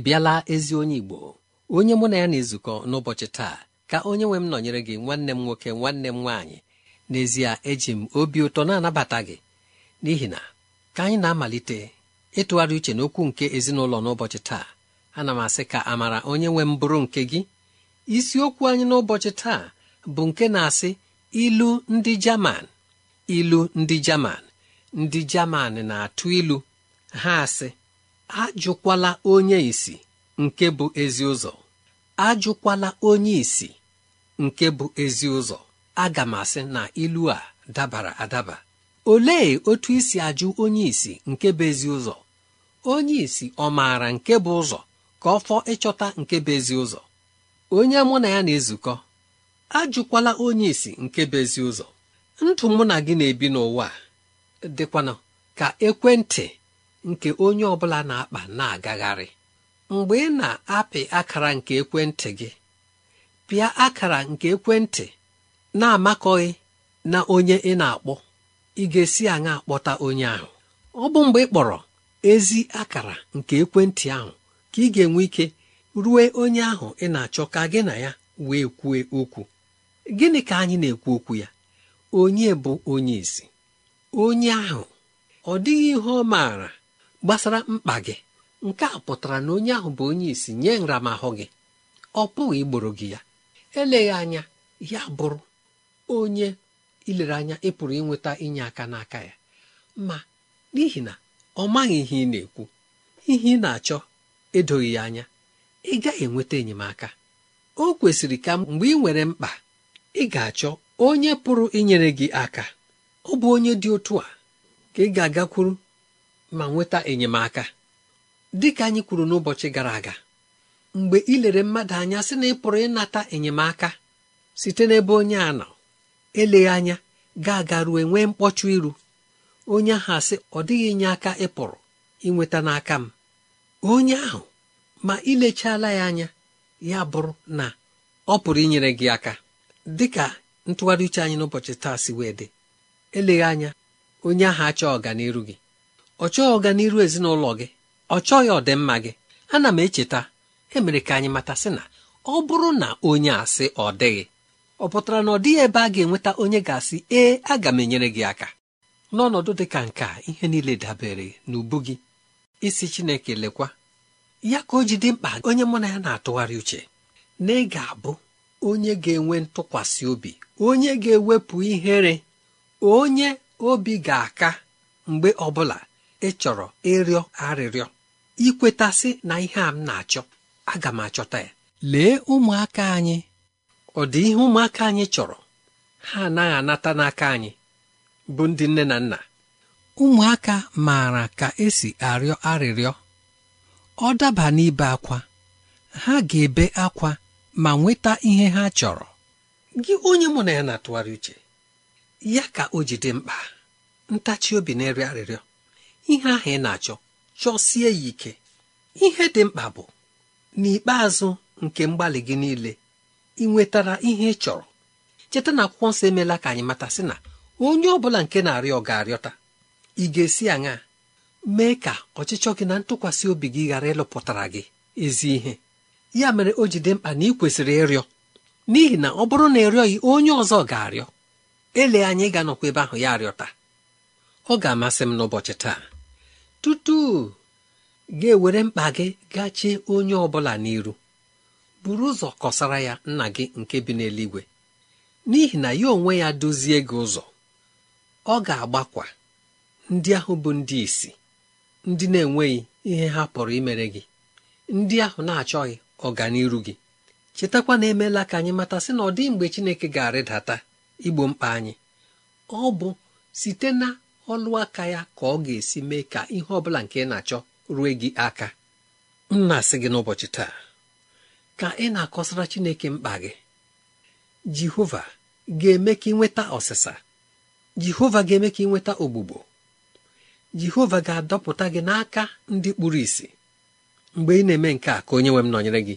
Ị bịala ezi onye Igbo onye mụ na ya na-ezukọ n'ụbọchị taa ka onye nwe m nọnyere gị nwanne m nwoke nwanne m nwaanyị. N'ezie eji m obi ụtọ na-anabata gị n'ihi na ka anyị na-amalite ịtụgharị uche n'okwu nke ezinụlọ n'ụbọchị taa. Ana m asị ka amara onye nwe m bụrụ nke gị. Isiokwu anyị n'ụbọchị taa bụ nke na-asị ilu ndị Jaman ilu ndị Jaman ndị Jaman na-atụ ilu. Ha asị ajụkwala onye isi nke bụ ezi ụzọ. Ajụkwala onye isi nke bụ ezi ụzọ. Aga m asị na ilu a dabara adaba. Olee otu isi ajụ onye isi nke bụ ezi ụzọ? Onye isi ọ maara nke bụ ụzọ ka ọ fọ ịchọta nke bụ ezi ụzọ? Onye mụ na ya na-ezukọ ajụkwala onye isi nke bụ ezi ụzọ. Ndụ mụ na gị na-ebi n'ụwa dịkwanụ ka ekwentị nke onye ọ bụla na-akpa na-agagharị. Mgbe ị na-apị akara nke ekwentị gị pịa akara nke ekwentị na-amakọghị na onye ị na-akpọ. Ị ga-esi aṅa akpọta onye ahụ. Ọ bụ mgbe ị kpọrọ ezi akara nke ekwentị ahụ ka ị ga-enwe ike rue onye ahụ ị na-achọ ka gị na ya wee kwue okwu. Gịnị ka anyị na-ekwu okwu ya? Onye bụ onye isi onye ahụ? Ọ dịghị ihe ọ maara gbasara mkpa gị. Nke a pụtara na onye ahụ bụ onye isi nye nramahụ gị. Ọ pụghị igboro gị ya. Eleghị anya ya bụrụ onye ilere anya ị pụrụ inweta inye aka n'aka ya. Ma n'ihi na ọ maghị ihe ị na-ekwu ihe ị na-achọ edoghị ya anya ị gaghị enweta enyemaka. O kwesịrị ka mgbe ị nwere mkpa ị ga-achọ onye pụrụ inyere gị aka. Ọ bụ onye dị otu a ka ị ga-agakwuru ma nweta enyemaka. Dị ka anyị kwuru n'ụbọchị gara aga mgbe ị lere mmadụ anya sị na ị pụrụ ịnata enyemaka site n'ebe onye a nọ eleghị anya ga-aga ruo nwee mkpọchụ iru. Onye ahụ asị ọ dịghị inye aka ịpụrụ inweta n'aka m. Onye ahụ ma ilechala ya anya ya bụrụ na ọ pụrụ inyere gị aka. Dị ka ntụgharị uche anyị n'ụbọchị taa si wee dị eleghị anya onye ahụ achọghị ọganiru gị. Ọ chọghị ọganiru ezinụlọ gị. Ọ chọghị ọdịmma gị. Ana m echeta emere ka anyị mata sị na ọ bụrụ na onye asị ọ dịghị ọ pụtara na ọ dịghị ebe a ga-enweta onye ga-asị ee aga m enyere gị aka. N'ọnọdụ dị ka nke ihe niile dabere n'ubu gị. Isi Chineke lekwa ya ka o ji dị mkpa onye mụ na ya na-atụgharị uche na ị ga-abụ onye ga-enwe ntụkwasị obi onye ga-ewepụ ihere onye obi ga-aka mgbe ọbụla ị chọrọ ịrịọ arịrịọ ikwetasị na ihe a m na-achọ aga m achọta ya. Lee ụmụaka anyị. Ọ dị ihe ụmụaka anyị chọrọ. Ha anaghị anata n'aka anyị bụ ndị nne na nna. Ụmụaka maara ka esi arịọ arịrịọ. Ọ daba n'ibe akwa. Ha ga-ebe akwa ma nweta ihe ha chọrọ. Gị onye mụ na ya na-atụgharị uche ya ka o ji dị mkpa. Ntachi obi na-eri arịrịọ. Ihe ahụ ị na-achọ chọsie ya ike. Ihe dị mkpa bụ n'ikpeazụ nke mgbalị gị niile ị nwetara ihe ị chọrọ. Cheta na akwụkwọ nsọ emeela ka anyị mata sị na onye ọ bụla nke na-arịọ ga-arịọta. Ị ga-esi aṅa? Mee ka ọchịchọ gị na ntụkwasị obi gị ghara ịlụpụtara gị ezi ihe. Ya mere o ji dị mkpa na ị kwesịrị ịrịọ. N'ihi na ọ bụrụ na ịrịọghị onye ọzọ ga-arịọ. Ele anyị ga-anọkwa ebe ahụ ya arịọta. Ọ ga-amasị m n'ụbọchị taa. Tutu ga-ewere mkpa gị gachie onye ọ bụla n'iru buru ụzọ kọsara ya nna gị nke bi n'eluigwe. N'ihi na ya onwe ya dozie gị ụzọ ọ ga-agbakwa ndị ahụ bụ ndị isi ndị na-enweghị ihe ha pụrụ imere gị ndị ahụ na-achọghị ọganiru gị. Chetakwa na emeela ka anyị mata sị na ọ dị mgbe Chineke ga-arịdata igbo mkpa anyị. Ọ bụ site na ọlụ aka ya ka ọ ga-esi mee ka ihe ọ bụla nke ị na-achọ rue gị aka. M na-asị gị n'ụbọchị taa ka ị na-akọsara Chineke mkpa gị. Jehova ga-eme ka ị nweta ọsịsa. Jehova ga-eme ka ị nweta ogbugbo. Jehova ga-adọpụta gị n'aka ndị kpuru ìsì. Mgbe ị na-eme nke a ka onye nwe m nọnyere gị.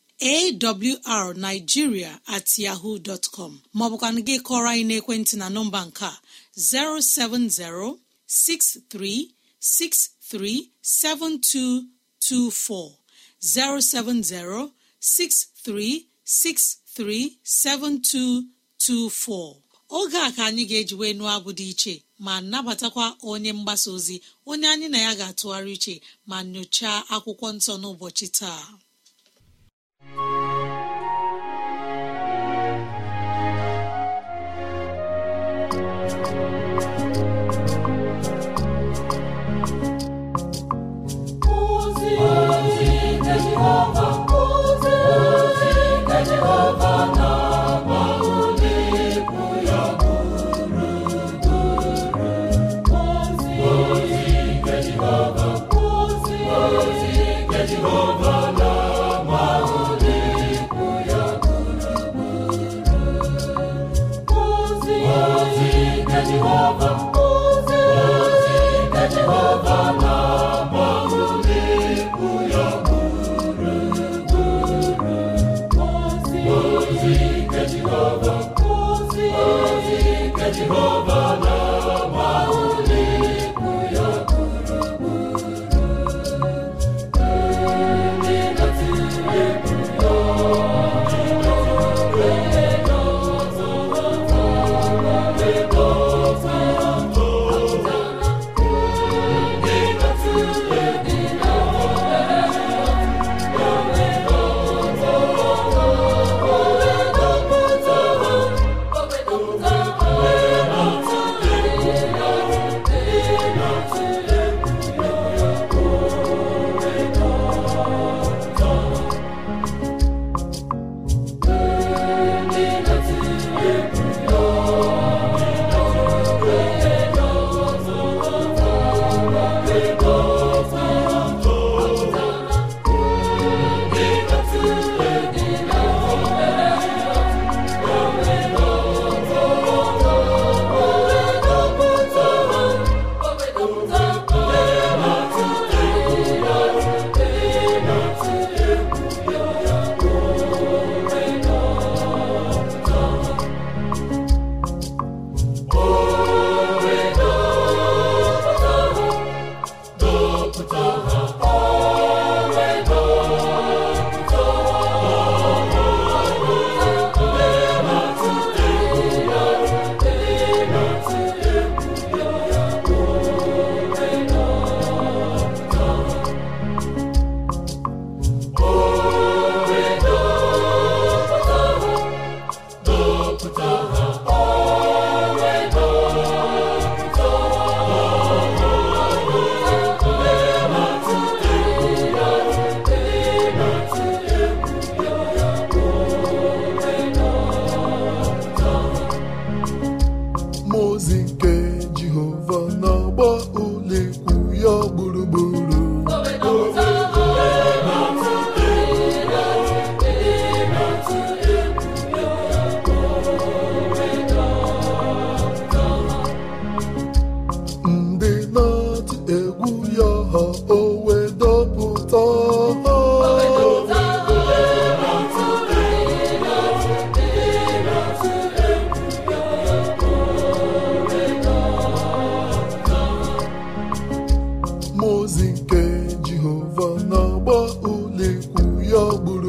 Awrnigeria at yahoo dọtcọm maọbụkwana gị kọrọ anyị n'ekwentị na nọmba nke a 070 6363 7224 070 6363 7224 oge a ka anyị ga-eji wee nụọ abụ dị iche ma nabatakwa onye mgbasa ozi onye anyị na ya ga-atụgharị iche ma nyochaa akwụkwọ nsọ n'ụbọchị taa. Igbo chineke udo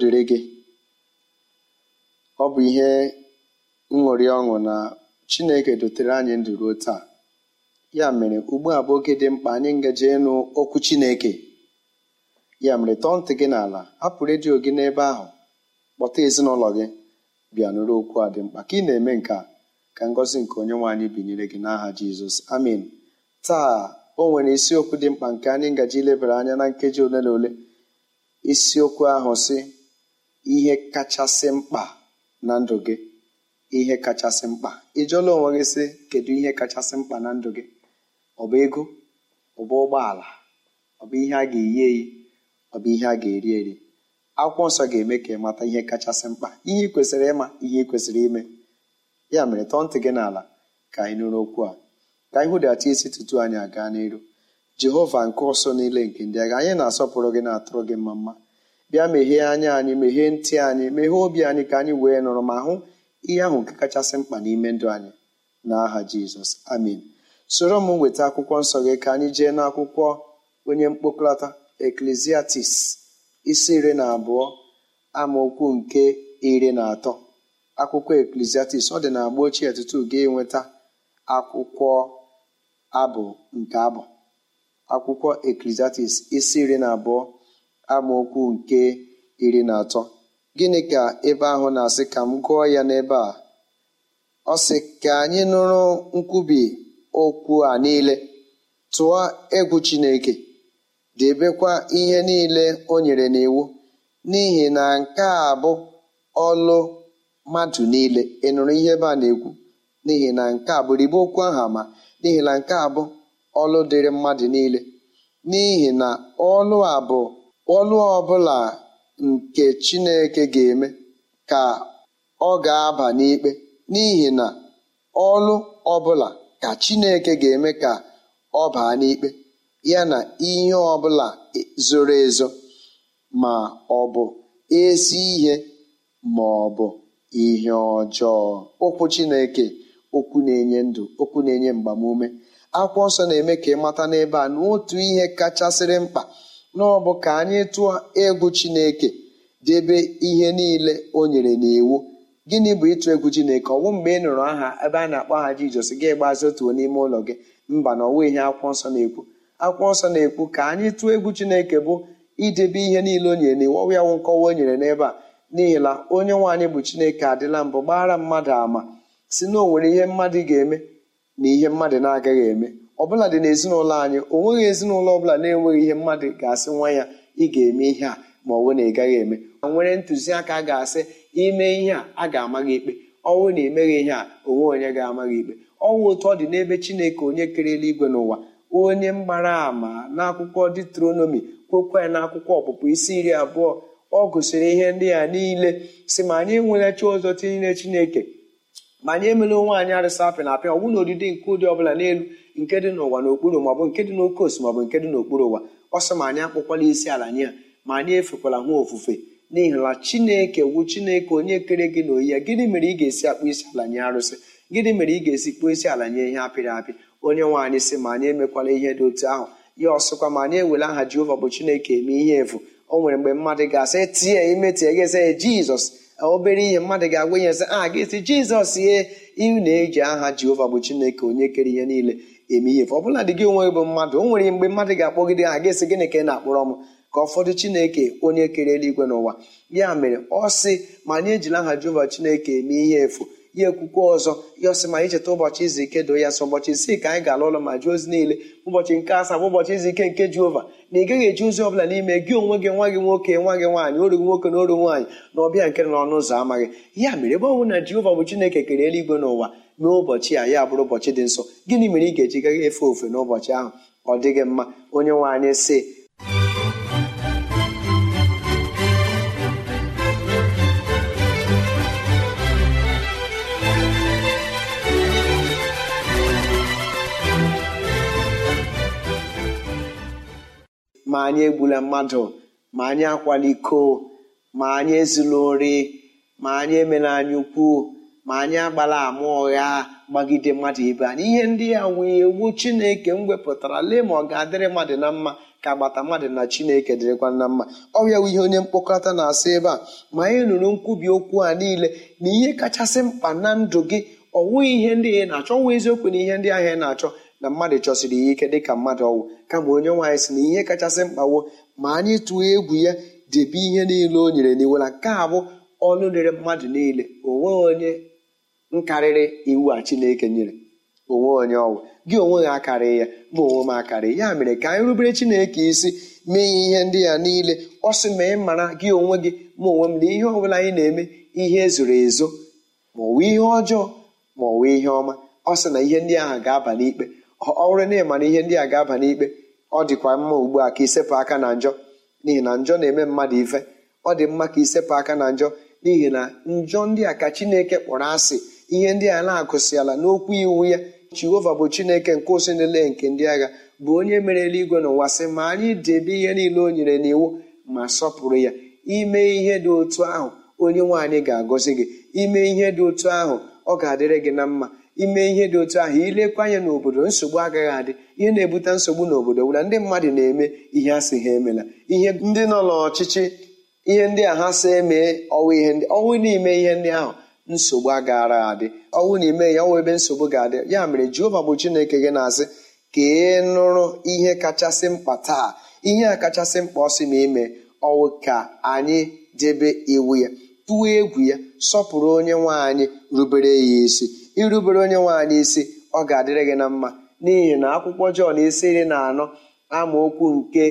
dịrị gị. Ọ bụ ihe nṅụrị ọṅụ na chineke dotere anyị ndụ ruo taa. Ya mere ugbu a bụ oge dị mkpa anyị ngaji ịnụ okwu chineke. Ya mere tọọ ntị gị n'ala hapụ redio gị n'ebe ahụ kpọta ezinụlọ gị bịa nụrụ okwu a dị mkpa ka ị na-eme nke ka ngọzi nke onye nwaanyị binyere gị n'aha jizọs. Amin taa o nwere isiokwu dị mkpa nke anyị ngaji ilebara anya na nkeji ole na ole. Isiokwu ahụ si ihe kachasị mkpa na ndụ gị. Ihe kachasị mkpa. Ị jụọla onwe gị sị kedu ihe kachasị mkpa na ndụ gị? Ọ bụ ego ọ bụ ụgbọala ọ bụ ihe a ga-eyi eyi ọ bụ ihe a ga-eri eri. Akwụkwọ nsọ ga-eme ka ị mata ihe kachasị mkpa. Ihe kwesịrị ịma ihe kwesịrị ime. Ya mere tọọ ntị gị n'ala ka anyị nụrụ okwu a. Ka anyị hụdata isi tutu anyị aga n'iru. Jehova nke ọsọ niile nke ndị agha. Anyị na-asọpụrụ gị na-atụrụ gị mma mma. Bịa meghee anya anyị meghee ntị anyị meghee obi anyị ka anyị wee nụrụ ma hụ ihe ahụ nke kachasị mkpa n'ime ndụ anyị. N'aha jizọs amin soro m weta akwụkwọ nsọ gị ka anyị jee n'akwụkwọ onye mkpokọta eklesiastis isi iri na abụọ amaokwu nke iri na atọ. Akwụkwọ eklesiastis ọ dị na agba ochie tutu gị enweta akwụkwọ abụ nke abụ. Akwụkwọ eklesiastis isi iri na abụọ amaokwu nke iri na atọ. Gịnị ka ebe ahụ na-asị ka m gụọ ya n'ebe a ọ sị ka anyị nụrụ nkwubi okwu a niile. Tụọ egwu chineke. Debekwa ihe niile o nyere n'iwu. N'ihi na nke a bụ ọlụ mmadụ niile. Ị nụrụ ihe ebe a na-ekwu? N'ihi na nke a bụ ribe okwu ahụ ama. N'ihi na nke a bụ ọlụ dịrị mmadụ niile. N'ihi na ọlụ a bụ ọlụ ọbụla nke chineke ga-eme ka ọ ga-aba n'ikpe n'ihi na ọlụ ọbụla ka chineke ga-eme ka ọ baa n'ikpe ya na ihe ọbụla zoro ezo ma ọ bụ ezi ihe ma ọ bụ ihe ọjọọ. Okwu chineke okwu na-enye ndụ okwu na-enye mgbamume. Akwụkwọ nsọ na-eme ka ị mata n'ebe a n'otu ihe kachasịrị mkpa na ọ bụ ka anyị tụọ egwu chineke debe ihe niile o nyere n'iwu. Gịnị bụ ịtụ egwu chineke? Ọwụ mgbe ị nụrụ aha ebe a na-akpọ aha jizọs gị gbazotuo n'ime ụlọ gị. Mba na ọwụ ihe akwụkwọ nsọ na-ekwu. Akwụkwọ nsọ na-ekwu ka anyị tụọ egwu chineke bụ idebe ihe niile o nyere n'iwu. Ọwụ ya wụ nkọwa o nyere n'ebe a. N'ihi na onye nwaanyị bụ chineke adịla mbụ gbara mmadụ ama si na o ihe mmadụ ga-eme na ihe mmadụ na-agaghị eme. Ọbụla dị n'ezinụlọ anyị o nweghị ezinụlọ ọbụla na-enweghị ihe mmadụ ga-asị nwa ya ị ga-eme ihe a ma ọ na ị gaghị eme. Nwere ntụziaka ga-asị ime ihe a a ga-ama gị ikpe. Ọnwụ na emeghị ihe a onwe onye ga-ama gị ikpe. Ọnwụ otu ọ dị n'ebe chineke onye kere eluigwe n'ụwa onye mgbara ama n'akwụkwọ ditronomi kwokwa ya n'akwụkwọ ọpụpụ isi iri abụọ ọ gụsịrị ihe ndị a niile. Si ma anyị enwela chi ọzọ tinyere chineke ma anyị emela onwe anyị arịsa apị na apịa ọgwụ na odide nke ụdị ọbụla n'elu nke dị n'ụwa n'okpuru maọbụ nke dị n'oke osi maọbụ nke dị n'okpuru ụwa. Ọsọ ma anyị akpụkwala isi ala nye ya ma anyị efekwala ha ofufe. N'ihi na chineke wu chineke onye kere gị na oyi ya gịnị mere ị ga-esi akpụ isi ala nye arụsị? Gịnị mere ị ga-esi kpụọ isi ala nye ihe apịrị apị? Onye nwe anyị sị ma anyị emekwala ihe dị otu ahụ. Ya ọsịkwa ma anyị ewela aha jehova bụ chineke eme ihe efu. O nwere mgbe mmadụ ga-asị tie imetie gị sị jizọs obere ihe mmadụ ga-agwa ihe sị a ah, ga-esi jizọs ihe ị na-eji aha jehova bụ chineke onye kere ihe niile eme ihe. Ọ bụla dị gị onwe bụ mmadụ o nwere mgbe mmadụ ga-akpọgide ha ga-esi gịnị ka ị na-akpọrọ m? Ka ụfọdụ chineke onye kere eluigwe n'ụwa. Ya mere ọ sị ma anyị ejila aha jehova chineke eme ihe efu ya ekwukwe ọzọ. Ya ọ sị ma anyị cheta ụbọchị izu ike doo ya sọ ụbọchị isii ka anyị ga-ala ụlọ ma jụọ ozi niile ụbọchị nke asaa bụ ụbọchị izu ike nke jehova. Na ị gaghị eji ozi ọbụla n'ime gị onwe gị nwa gị nwoke nwa gị nwaanyị oru nwoke na oru nwaanyị na ọbịa nke n'ọnụ ụzọ amaghị. Ya mere ebe ọ bụ na jehova bụ chineke kere eluigwe n'ụwa n'ụbọchị a ya bụrụ ụbọchị dị nsọ gịnị mere ị ga-eji gaghị efe ofe n'ụbọchị ahụ? Ọ dịghị mma onye nwaanyị sị. Ma anyị egbula mmadụ ma anyị akwala iko ma anyị ezula ori ma anyị emela anya ukwu. Ma anyị agbala ama ụgha gbagide mmadụ ibe anyị. Ihe ndị a nwee iwu chineke m wepụtara. Lee ma ọ ga-adịrị mmadụ na mma ka agbata mmadụ na chineke dịrịkwa na mma. Ọbịa ihe onye mkpokọta na-asị ebe a ma anyị nụrụ nkwubi okwu a niile na ihe kachasị mkpa na ndụ gị ọ nwụghị ihe ndị ị na-achọ nwa eziokwu na ihe ndị ahịa ị na-achọ na mmadụ chọsiri ya ike dịka mmadụ ọwụ. Kama onye nwaanyị si na ihe kachasị mkpawo ma anyị tụọ egwu ya debe ihe niile o nyere n'iwu na nke a bụ ọnụ dịrị mmadụ niile onwe onye nkarịrị iwu a chineke nyere onwe onye ọwụ gị onwe gị akarị ya ma onwe m akarị ya. Mere ka anyị rubere chineke isi mee ihe ndị ya niile. Ọ sị ma ị mara gị onwe gị ma onwe m na ihe ọ bụla anyị na-eme ihe zoro ezo ma ọ ihe ọjọọ ma ọ ihe ọma. Ọ sị na ihe ndị ahụ ga-aba n'ikpe. Ọ bụrụ na na ihe ndị a ga-aba n'ikpe ọ dịkwa mma ugbu a ka isepụ aka na njọ. N'ihi na njọ na-eme mmadụ ife ọ dị mma ka isepụ aka na njọ. N'ihi na njọ ndị a ka chineke kpọrọ asị ihe ndị a na-agụsịala n'okwu iwu ya jehova bụ chineke nke ụsị niile nke ndị agha bụ onye mere eluigwe n'ụwa sị ma anyị debe ihe niile o nyere n'iwu ma sọpụrụ ya. Ime ihe dị otu ahụ onye nwaanyị ga-agọzi gị. Ime ihe dị otu ahụ ọ ga-adịrị gị na mma. Ime ihe dị otu ahụ ilekwa anya n'obodo nsogbu agaghị adị. Ihe na-ebute nsogbu n'obodo wụra ndị mmadụ na-eme ihe a sị ha emela. Ihe ndị nọ n'ọchịchị ihe ndị a ha si emee ọnwụ ihe ọnwụ n'ime ihe ndị ahụ nsogbu agaghara adị. Ọnwụ na ime ya ọnwụ ebe nsogbu ga-adị. Ya mere jehova bụ chineke gị na-asị ka ị nụrụ ihe kachasị mkpa taa ihe a kachasị mkpa ọ sị ma ime ọnwụ ka anyị debe iwu ya tụọ egwu ya sọpụrụ onye nwe anyị rubere ya isi. Irubere onye nwaanyị isi ọ ga-adịrị gị na mma. N'ihi na akwụkwọ Jọn isi iri na anọ amaokwu nke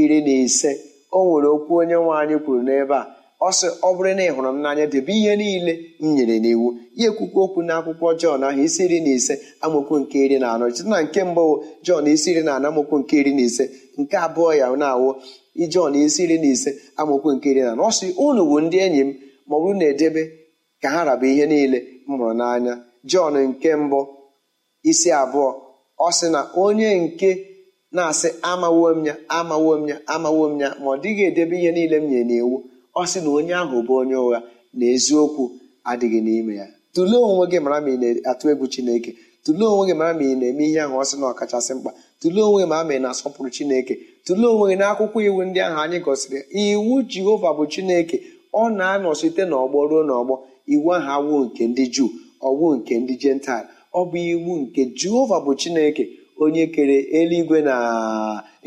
iri na ise o nwere okwu onye nwaanyị kwuru n'ebe a. ọ sị ọ bụrụ na ị hụrụ m n'anya debe ihe niile m nyere n'iwu. Ya ekwukwu okwu na akwụkwọ Jọn ahụ isi iri na ise amaokwu nke iri na anọ. Site na nke mbụ Jọn isi iri na anọ amaokwu nke iri na ise. Nke abụọ ya na-awụ Jọn isi iri na ise amaokwu nke iri na anọ. Ọ unu bụ ndị enyi m ma ọ bụrụ na edebe ka ha raba ihe niile m hụrụ n'anya. Jọn nke mbụ isi abụọ. Ọ sị na onye nke na-asị amawo m ya amawo m ya amawo m ya ma ọ dịghị edebe ihe niile m nyere n'iwu. Ọ sị na onye ahụ bụ onye ụgha na eziokwu adịghị n'ime ya. Tụlee onwe gị mara ma ị na-atụ egwu chineke. Tụlee onwe gị mara ma ị na-eme ihe ahụ ọ sị na ọkachasị mkpa. Tụlee onwe gị ma ma ị na-asọpụrụ chineke. Tụlee onwe gị n'akwụkwọ iwu ndị ahụ anyị gosiri. Iwu jehova bụ chineke. Ọ na-anọ site n'ọgbọ ruo n'ọgbọ. Iwu ahụ awụ nke ndị juu ọwụ nke ndị jental ọ bụ iwu nke jehova bụ chineke onye kere eluigwe na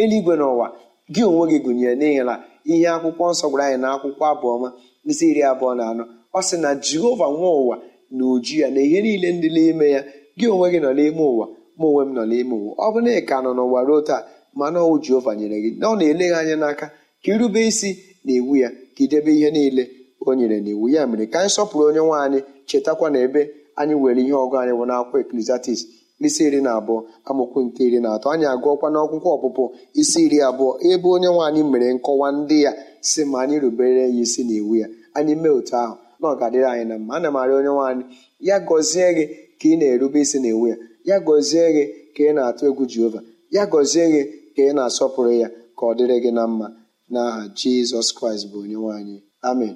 eluigwe n'ụwa gị onwe gị gụnyere n'ihi na ihe akwụkwọ nsọ gwara anyị na akwụkwọ abụọma isi iri abụọ na anọ ọ sị na jehova nwe ụwa na uju ya na ihe niile ndị n'ime ya gị onwe gị nọ n'ime ụwa ma onwe m nọ n'ime ụwa. Ọ bụ na ị ka nọ n'ụwa ruo taa mana ọwụ jehova nyere gị na ọ na-ele gị anya n'aka ka irube isi na iwu ya ka idebe ihe niile o nyere n'iwu. Ya mere ka anyị sọpụrụ onye nwe anyị chetakwa na ebe anyị were ihe ọgụ anyị bụ n'akwụkwọ eklesiastis isi iri na abụọ amaokwu nke iri na atọ. Anyị agụọkwa n'akwụkwọ ọpụpụ isi iri abụọ ebe onye nwe anyị mere nkọwa ndị ya si ma anyị rubere ya isi na iwu ya. Anyị mee otu ahụ na ọ ga-adịrị anyị na mma. Ana m arịọ onye nwe anyị ya gọzie gị ka ị na-erube isi na iwu ya. Ya gọzie gị ka ị na-atụ egwu jehova. Ya gọzie gị ka ị na-asọpụrụ ya ka ọ dịrị gị na mma. N'aha jizọs kraịst bụ onye nwe anyị. Amen.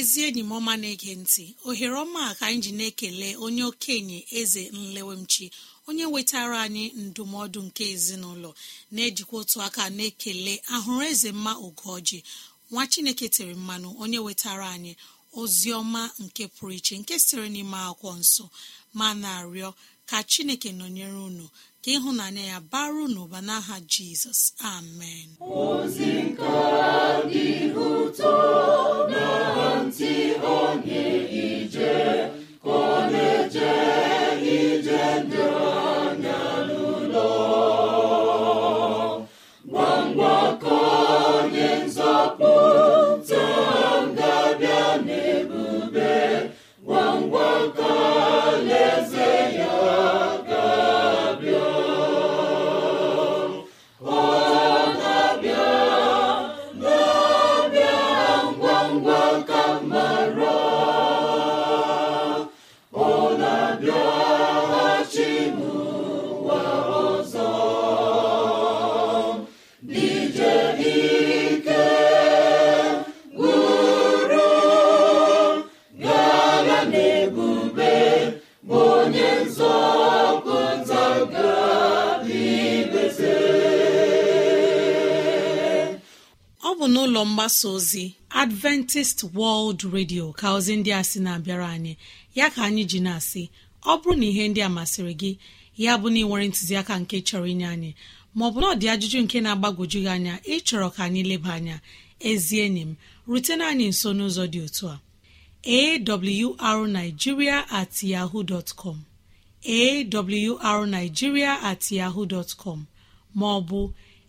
ezi enyi m ọma na-ege ntị ohere ọma ka anyị ji na-ekele onye okenye eze nlewemchi onye wetara anyị ndụmọdụ nke ezinụlọ na-ejikwa otu aka na-ekele ahụrụ eze mma ogoji nwa chineke tere mmanụ onye wetara anyị ozi ọma nke pụrụ iche nke siri n'ime akwụkwọ nsọ ma na-arịọ ka chineke nọnyere unu ka ịhụnanya ya baru n'ụba n'aha jizọs amen. Ọ mgbasa ozi adventist world radio ka ozi ndị a sị na-abịara anyị. Ya ka anyị ji na-asị ọ bụrụ na ihe ndị a masịrị gị ya bụ na ị nwere ntụziaka nke chọrọ inye anyị maọbụ na ajụjụ nke na-agbagwoju gị anya ịchọrọ ka anyị leba anya ezi enyi m rutena anyị nso n'ụzọ dị otu a. Awrnigeria at yahoo dot com. Awrnigeria at yahoo dot com maọbụ